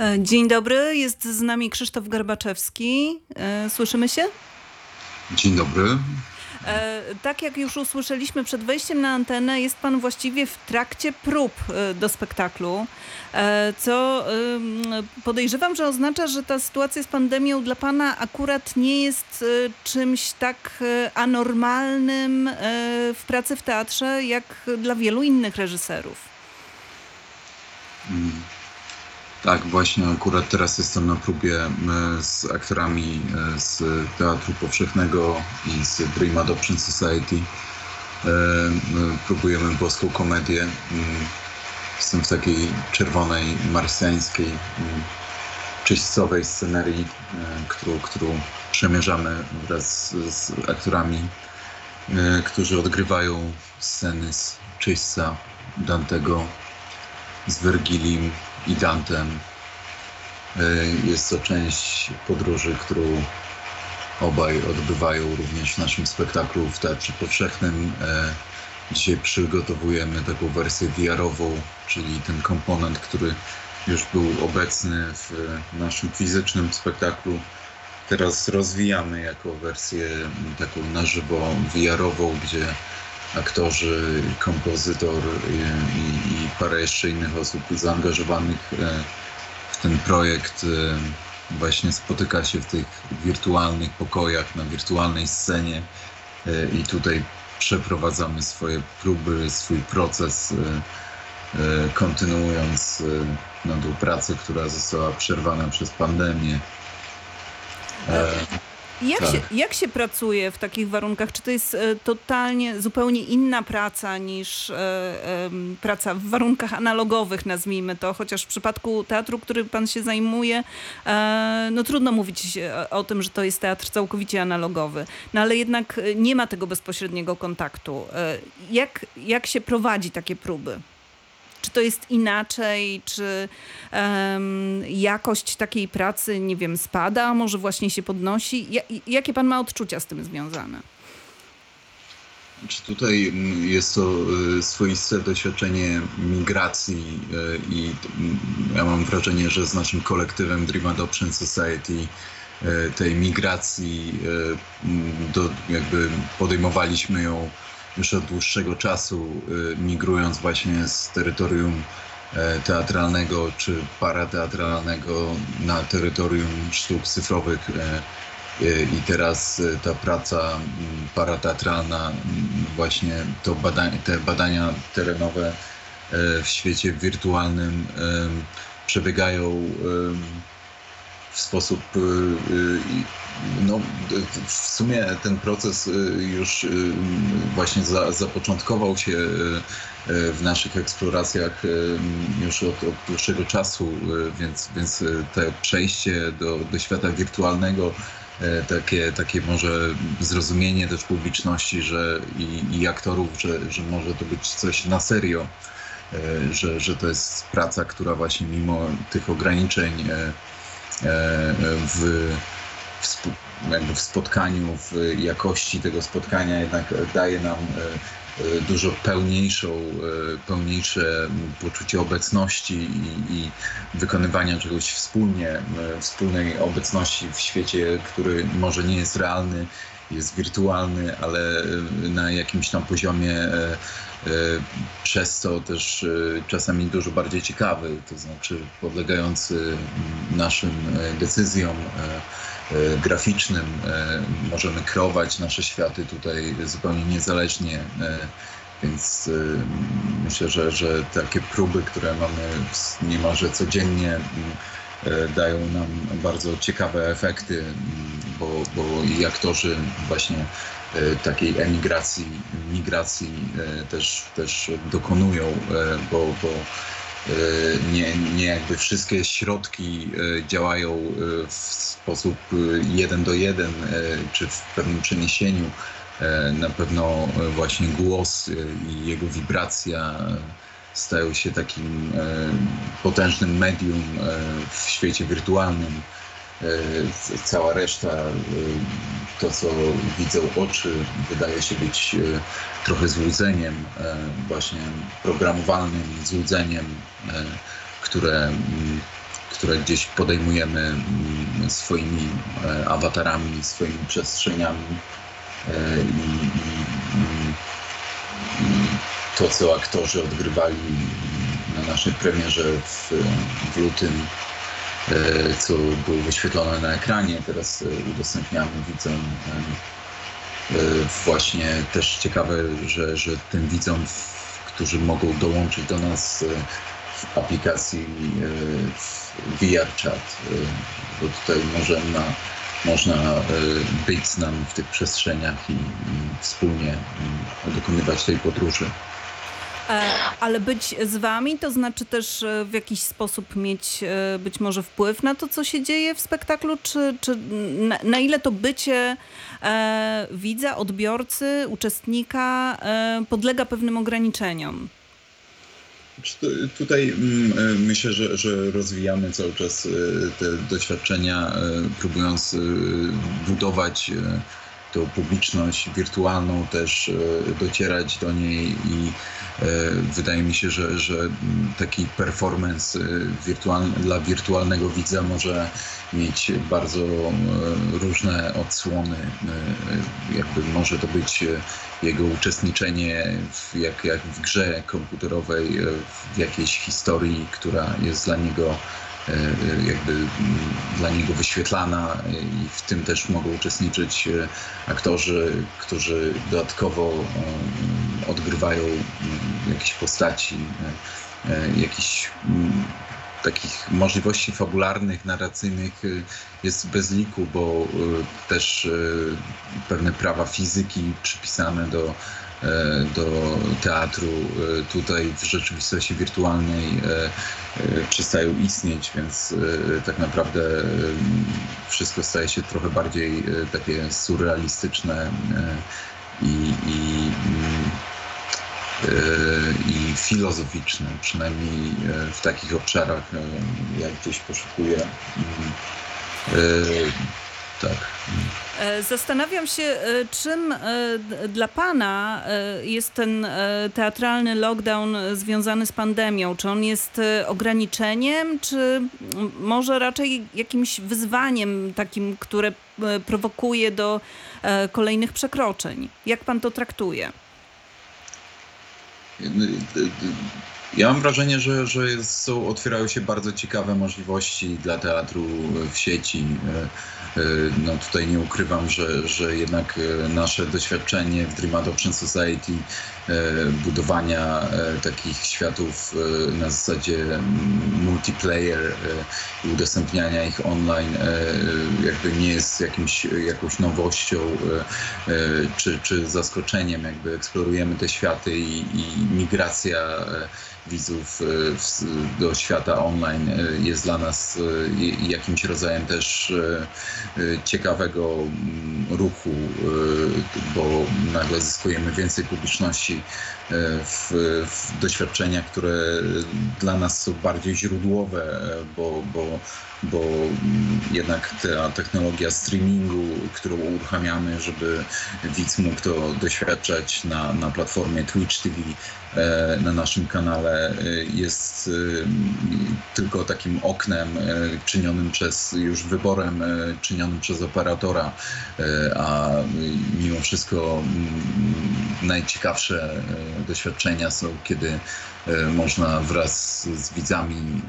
E, Dzień dobry, jest z nami Krzysztof Garbaczewski. E, Słyszymy się? Dzień dobry. E, Tak jak już usłyszeliśmy przed wejściem na antenę, jest pan właściwie w trakcie prób do spektaklu, co podejrzewam, że oznacza, że ta sytuacja z pandemią dla pana akurat nie jest czymś tak anormalnym w pracy w teatrze, jak dla wielu innych reżyserów. Tak, właśnie akurat teraz jestem na próbie m, z aktorami e, z Teatru Powszechnego i z Dream Adoption Society. E, Próbujemy boską komedię. M, Jestem w takiej czerwonej, marsjańskiej, m, czyśćcowej scenerii, e, którą, którą przemierzamy wraz z, aktorami, e, którzy odgrywają sceny z czyśćca Dantego, z Wergilim i Dantem. Y, Jest to część podróży, którą obaj odbywają również w naszym spektaklu w Teatrze Powszechnym. E, Dzisiaj przygotowujemy taką wersję VR-ową, czyli ten komponent, który już był obecny w naszym fizycznym spektaklu. Teraz rozwijamy jako wersję taką na żywo VR-ową, gdzie aktorzy, kompozytor i, i, i parę jeszcze innych osób zaangażowanych e, w ten projekt e, właśnie spotyka się w tych wirtualnych pokojach, na wirtualnej scenie e, i tutaj przeprowadzamy swoje próby, swój proces, e, e, kontynuując e, no, tą pracę, która została przerwana przez pandemię. E, Jak, Tak. się, jak się pracuje w takich warunkach? Czy to jest e, totalnie, zupełnie inna praca niż e, em, praca w warunkach analogowych, nazwijmy to? Chociaż w przypadku teatru, który pan się zajmuje, e, no trudno mówić e, o tym, że to jest teatr całkowicie analogowy. No ale jednak e, nie ma tego bezpośredniego kontaktu. E, Jak, jak się prowadzi takie próby? Czy to jest inaczej? Czy em, jakość takiej pracy, nie wiem, spada, może właśnie się podnosi? Ja, jakie pan ma odczucia z tym związane? Czy tutaj mm, jest to y, swoiste doświadczenie migracji y, i mm, ja mam wrażenie, że z naszym kolektywem Dream Adoption Society y, tej migracji mm, do, jakby podejmowaliśmy ją już od dłuższego czasu, y, migrując właśnie z terytorium e, teatralnego czy parateatralnego na terytorium sztuk cyfrowych. e, E, I teraz ta praca m, parateatralna, m, właśnie to badań, te badania terenowe w świecie wirtualnym przebiegają w sposób, e, i- no w sumie ten proces e, już e, właśnie za, zapoczątkował się e, w naszych eksploracjach już od, od dłuższego czasu, więc, więc te przejście do, do świata wirtualnego takie, takie może zrozumienie też publiczności że i, i aktorów, że, że może to być coś na serio, że, że to jest praca, która właśnie mimo tych ograniczeń w, w, spotkaniu, w jakości tego spotkania jednak daje nam e, e, dużo pełniejszą, e, pełniejsze poczucie obecności i, i wykonywania czegoś wspólnie, wspólnej obecności w świecie, który może nie jest realny, jest wirtualny, ale na jakimś tam poziomie przez to też czasami dużo bardziej ciekawy, to znaczy podlegający naszym decyzjom graficznym. e, Możemy kreować nasze światy tutaj zupełnie niezależnie. e, Więc e, myślę, że, że takie próby, które mamy niemalże codziennie, e, dają nam bardzo ciekawe efekty, bo, bo i aktorzy właśnie e, takiej emigracji, migracji e, też, też dokonują, e, bo, bo e, nie, nie jakby wszystkie środki e, działają e, w sposób e, jeden do jeden, e, czy w pewnym przeniesieniu. E, Na pewno e, właśnie głos e, i jego wibracja e, stają się takim e, potężnym medium e, w świecie wirtualnym. E, Cała reszta, e, to co widzą oczy, wydaje się być e, trochę złudzeniem, właśnie programowalnym złudzeniem, które, mm, które gdzieś podejmujemy mm, swoimi awatarami, swoimi przestrzeniami. I, to, co aktorzy odgrywali na naszej premierze w, w lutym, co było wyświetlone na ekranie, teraz e, udostępniamy widzom. e, e, Właśnie też ciekawe, że, że tym widzom, którzy mogą dołączyć do nas e, w aplikacji e, w VR Chat, e, bo tutaj można, można e, być z nami w tych przestrzeniach i, i wspólnie dokonywać tej podróży. E, Ale być z wami to znaczy też e, w jakiś sposób mieć e, być może wpływ na to, co się dzieje w spektaklu, czy, czy na, na ile to bycie e, widza, odbiorcy, uczestnika e, podlega pewnym ograniczeniom? Tutaj mm, myślę, że, że rozwijamy cały czas te doświadczenia, próbując budować tą publiczność wirtualną, też e, docierać do niej i e, wydaje mi się, że, że taki performance e, wirtualny, dla wirtualnego widza może mieć bardzo różne odsłony. Jakby może to być jego uczestniczenie w, jak, jak w grze komputerowej, w jakiejś historii, która jest dla niego jakby mm, dla niego wyświetlana e, i w tym też mogą uczestniczyć e, aktorzy, którzy dodatkowo e, odgrywają mm, jakieś postaci, e, e, jakichś mm, takich możliwości fabularnych, narracyjnych e, jest bez liku, bo e, też e, pewne prawa fizyki przypisane do, e, do teatru e, tutaj w rzeczywistości wirtualnej e, e, przestają istnieć, więc e, tak naprawdę e, wszystko staje się trochę bardziej e, takie surrealistyczne e, i, i, mm, e, i filozoficzne, przynajmniej e, w takich obszarach, e, jak gdzieś poszukuję. Tak. E, Zastanawiam się, e, czym e, dla Pana jest ten teatralny lockdown związany z pandemią. Czy on jest ograniczeniem, czy może raczej jakimś wyzwaniem takim, które prowokuje do kolejnych przekroczeń? Jak Pan to traktuje? Ja mam wrażenie, że, że jest, są, otwierają się bardzo ciekawe możliwości dla teatru w sieci. E, e, No tutaj nie ukrywam, że, że jednak e, nasze doświadczenie w Dream Adoption Society budowania takich światów na zasadzie mm, multiplayer i udostępniania ich online jakby nie jest jakimś, jakąś nowością czy, czy zaskoczeniem. Jakby eksplorujemy te światy i, i migracja widzów e, do świata online e, jest dla nas e, jakimś rodzajem też ciekawego mm, ruchu, bo nagle zyskujemy więcej publiczności w, w doświadczeniach, które dla nas są bardziej źródłowe, bo, bo, bo jednak ta technologia streamingu, którą uruchamiamy, żeby widz mógł to doświadczać na, na platformie Twitch TV, e, na naszym kanale e, jest e, tylko takim oknem czynionym przez, już wyborem czynionym przez operatora, a mimo wszystko mm, najciekawsze doświadczenia są, kiedy można wraz z widzami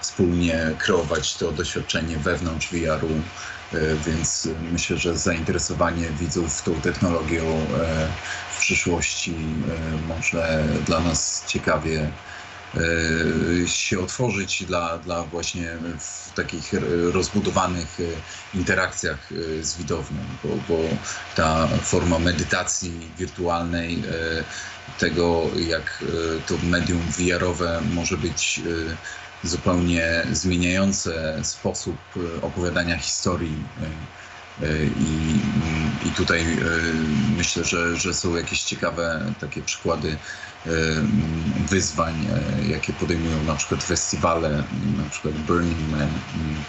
wspólnie kreować to doświadczenie wewnątrz VR-u, e, więc myślę, że zainteresowanie widzów tą technologią e, w przyszłości e, może dla nas ciekawie się otworzyć dla, dla właśnie w takich rozbudowanych interakcjach z widownią, bo, bo ta forma medytacji wirtualnej, tego jak to medium VR-owe może być zupełnie zmieniające sposób e, opowiadania historii. e, e, I, I tutaj myślę, że, że są jakieś ciekawe takie przykłady e, wyzwań, jakie podejmują na przykład festiwale, na przykład Burning Man mm,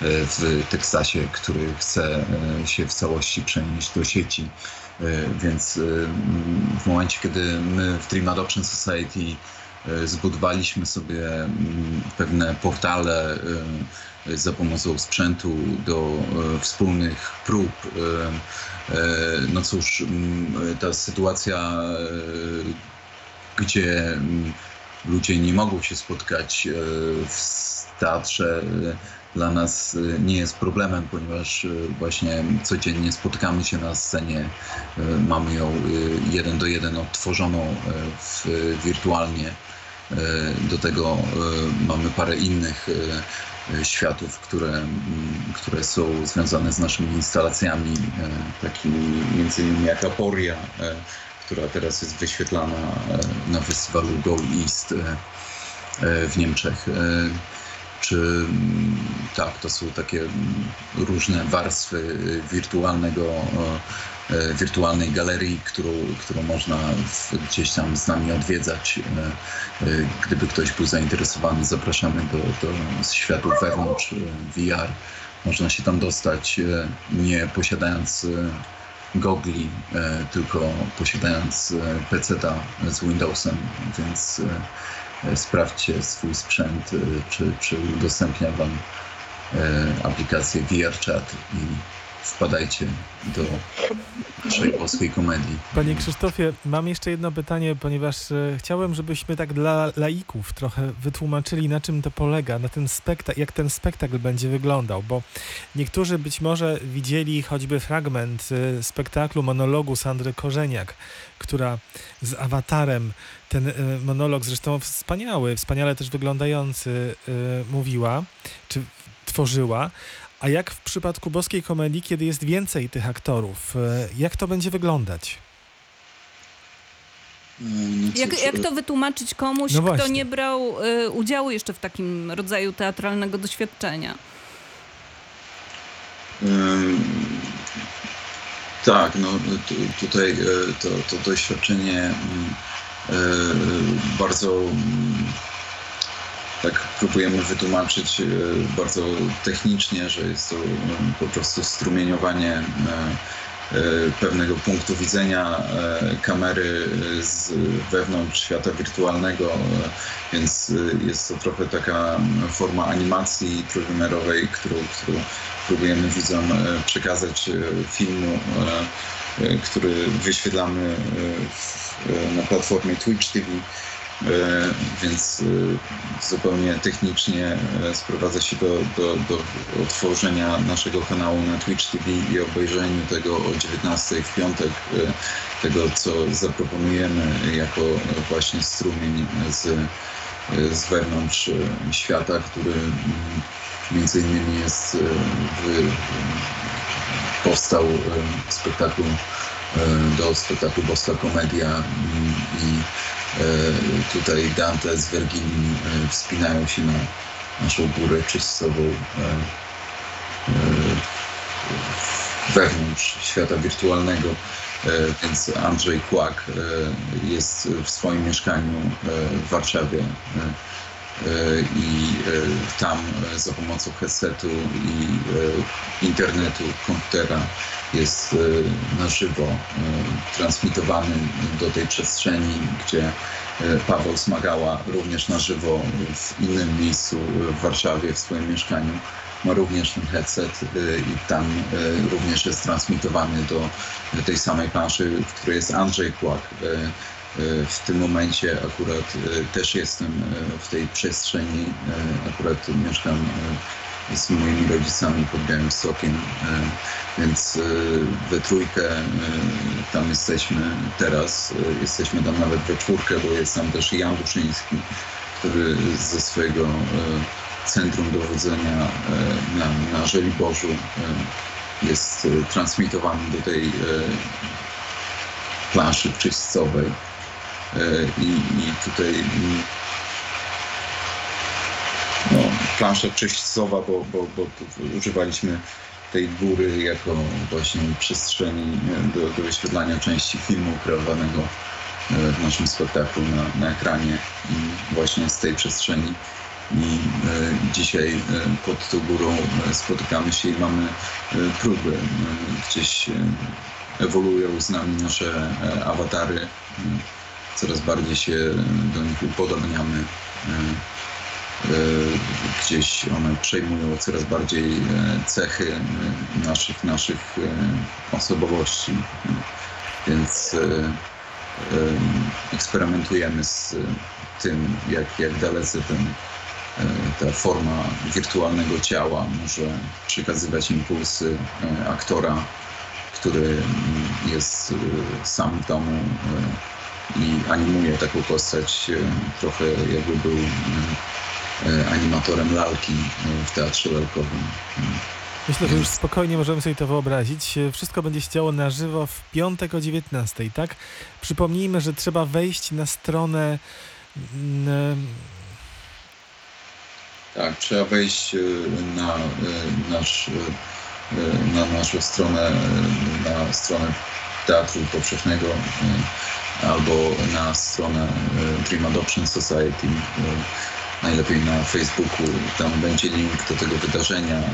w Teksasie, który chce się w całości przenieść do sieci. Więc mm, w momencie, kiedy my w Dream Adoption Society zbudowaliśmy sobie mm, pewne portale e, za pomocą sprzętu do e, wspólnych prób. E, e, No cóż, mm, ta sytuacja, e, gdzie mm, ludzie nie mogą się spotkać e, w teatrze, e, dla nas e, nie jest problemem, ponieważ e, właśnie codziennie spotykamy się na scenie. E, Mamy ją e, jeden do jeden odtworzoną e, w, wirtualnie. E, Do tego e, mamy parę innych e, światów, które, które są związane z naszymi instalacjami, takimi między innymi jak Aporia, która teraz jest wyświetlana na festiwalu Go East w Niemczech. Czy tak, to są takie różne warstwy wirtualnego, wirtualnej galerii, którą, którą można gdzieś tam z nami odwiedzać. E, e, Gdyby ktoś był zainteresowany, zapraszamy do, do światów wewnątrz e, VR. Można się tam dostać, e, nie posiadając e, gogli, e, tylko posiadając e, PC-ta z Windowsem, więc e, e, sprawdźcie swój sprzęt, e, czy, czy udostępnia Wam e, aplikację VRChat i wpadajcie do naszej polskiej komedii. Panie Krzysztofie, mam jeszcze jedno pytanie, ponieważ e, chciałem, żebyśmy tak dla laików trochę wytłumaczyli, na czym to polega, na ten spektakl, jak ten spektakl będzie wyglądał, bo niektórzy być może widzieli choćby fragment e, spektaklu monologu Sandry Korzeniak, która z awatarem ten e, monolog, zresztą wspaniały, wspaniale też wyglądający, mówiła, czy tworzyła. A jak w przypadku boskiej komedii, kiedy jest więcej tych aktorów, e, jak to będzie wyglądać? E, No Jak, cóż, jak to wytłumaczyć komuś, No kto nie brał y, udziału jeszcze w takim rodzaju teatralnego doświadczenia? Ym, Tak, no tu, tutaj e, to, to doświadczenie mm, e, bardzo mm, tak próbujemy wytłumaczyć e, bardzo technicznie, że jest to mm, po prostu strumieniowanie e, e, pewnego punktu widzenia kamery z wewnątrz świata wirtualnego, więc jest to trochę taka mm, forma animacji trójwymiarowej, którą, którą próbujemy widzom przekazać filmu, który wyświetlamy na platformie Twitch TV. E, Więc e, zupełnie technicznie e, sprowadza się do, do, do otworzenia naszego kanału na Twitch TV i obejrzeniu tego o 19 w piątek, tego co zaproponujemy jako właśnie strumień z, z wewnątrz świata, który między innymi jest w, powstał spektaklu e, do spektaklu Boska Komedia i e, tutaj Dante z Vergini e, wspinają się na naszą górę czyścową e, e, wewnątrz świata wirtualnego. E, Więc Andrzej Kłak e, jest w swoim mieszkaniu e, w Warszawie e, e, i e, tam e, za pomocą headsetu i e, internetu, komputera jest e, na żywo e, transmitowany do tej przestrzeni, gdzie e, Paweł Smagała również na żywo w innym miejscu e, w Warszawie, w swoim mieszkaniu ma również ten headset e, i tam e, również jest transmitowany do tej samej planszy, w której jest Andrzej Kłak. E, W tym momencie akurat e, też jestem e, w tej przestrzeni. Akurat mieszkam z moimi rodzicami pod Białymstokiem, więc we trójkę tam jesteśmy teraz. Jesteśmy tam nawet we czwórkę, bo jest tam też Jan Duszyński, który ze swojego centrum dowodzenia na, na Żoliborzu e, jest transmitowany do tej planszy czyścowej. E, I, I tutaj no, plansza czyścowa, bo, bo, bo używaliśmy tej góry jako właśnie przestrzeni e, do, do wyświetlania części filmu kreowanego e, w naszym spektaklu na, na ekranie i właśnie z tej przestrzeni. I dzisiaj pod tą górą spotykamy się i mamy próby. Gdzieś ewoluują z nami nasze awatary. Coraz bardziej się do nich upodobniamy. E, e, Gdzieś one przejmują coraz bardziej e, cechy naszych, naszych osobowości. Więc eksperymentujemy z tym, jak, jak dalece ten, ta forma wirtualnego ciała może przekazywać impulsy aktora, który mm, jest sam w domu i animuje taką postać e, trochę jakby był e, animatorem lalki e, w teatrze lalkowym. Myślę, że już spokojnie możemy sobie to wyobrazić. Wszystko będzie się działo na żywo w piątek o 19, tak? Przypomnijmy, że trzeba wejść na stronę Tak, trzeba wejść na nasz, na naszą stronę, na stronę Teatru Powszechnego albo na stronę e, Dream Adoption Society, e, najlepiej na Facebooku. Tam będzie link do tego wydarzenia. E,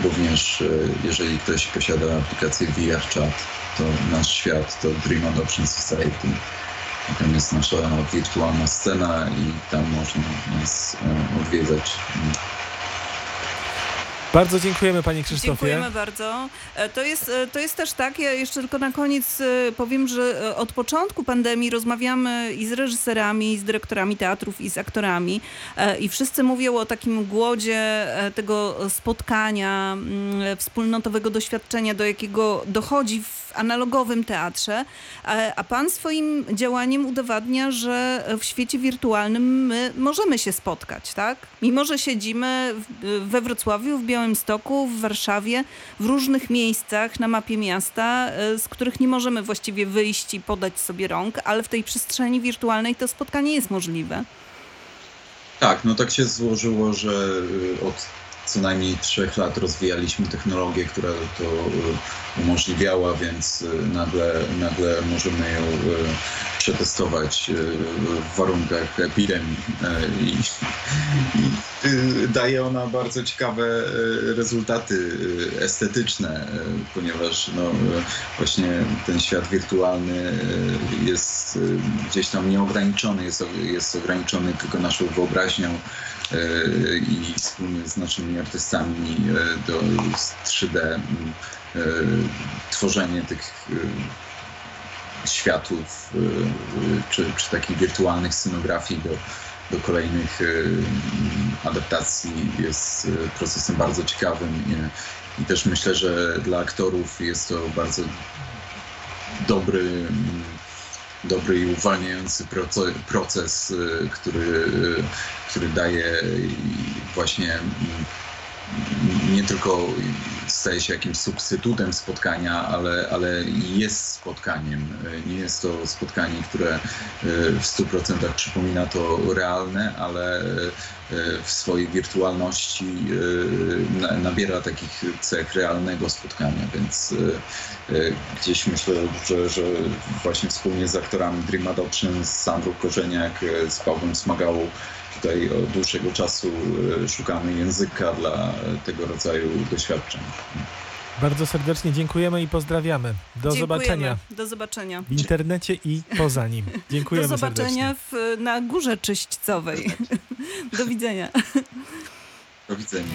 Również jeżeli ktoś posiada aplikację VR Chat, to nasz świat to Dream Adoption Society. Tam jest nasza wirtualna scena i tam można nas odwiedzać. Bardzo dziękujemy Panie Krzysztofie. Dziękujemy bardzo. E, To jest, e, to jest też tak, ja jeszcze tylko na koniec e, powiem, że od początku pandemii rozmawiamy i z reżyserami, i z dyrektorami teatrów, i z aktorami i wszyscy mówią o takim głodzie tego spotkania, mm, wspólnotowego doświadczenia, do jakiego dochodzi w analogowym teatrze, a- a pan swoim działaniem udowadnia, że w świecie wirtualnym my możemy się spotkać, tak? Mimo, że siedzimy w- we Wrocławiu, w Białymstoku, w Warszawie, w różnych miejscach na mapie miasta, e, z których nie możemy właściwie wyjść i podać sobie rąk, ale w tej przestrzeni wirtualnej to spotkanie jest możliwe. Tak, no tak się złożyło, że y, od co najmniej trzech lat rozwijaliśmy technologię, która to y, umożliwiała, więc y, nagle, nagle możemy ją y, przetestować w warunkach epidemii i, i daje ona bardzo ciekawe rezultaty estetyczne, ponieważ no, właśnie ten świat wirtualny jest gdzieś tam nieograniczony, jest, jest ograniczony tylko naszą wyobraźnią i wspólnie z naszymi artystami y, do z 3D y, tworzenie tych y, światów czy, czy takich wirtualnych scenografii do, do kolejnych adaptacji jest procesem bardzo ciekawym i, i też myślę, że dla aktorów jest to bardzo dobry, dobry i uwalniający proce- proces, który, który daje właśnie nie tylko staje się jakimś substytutem spotkania, ale, ale jest spotkaniem. Nie jest to spotkanie, które y, w 100% przypomina to realne, ale y, w swojej wirtualności na- nabiera takich cech realnego spotkania, więc gdzieś myślę, że, że właśnie wspólnie z aktorami Dream Adoption, z Sandrą Korzeniak, z Pawłem Smagałą tutaj od dłuższego czasu y, szukamy języka dla tego rodzaju doświadczeń. Bardzo serdecznie dziękujemy i pozdrawiamy. Do Dziękujemy. zobaczenia Do zobaczenia. w internecie i poza nim. Dziękujemy Do zobaczenia serdecznie. w, na Górze Czyśćcowej. Do widzenia. Do widzenia.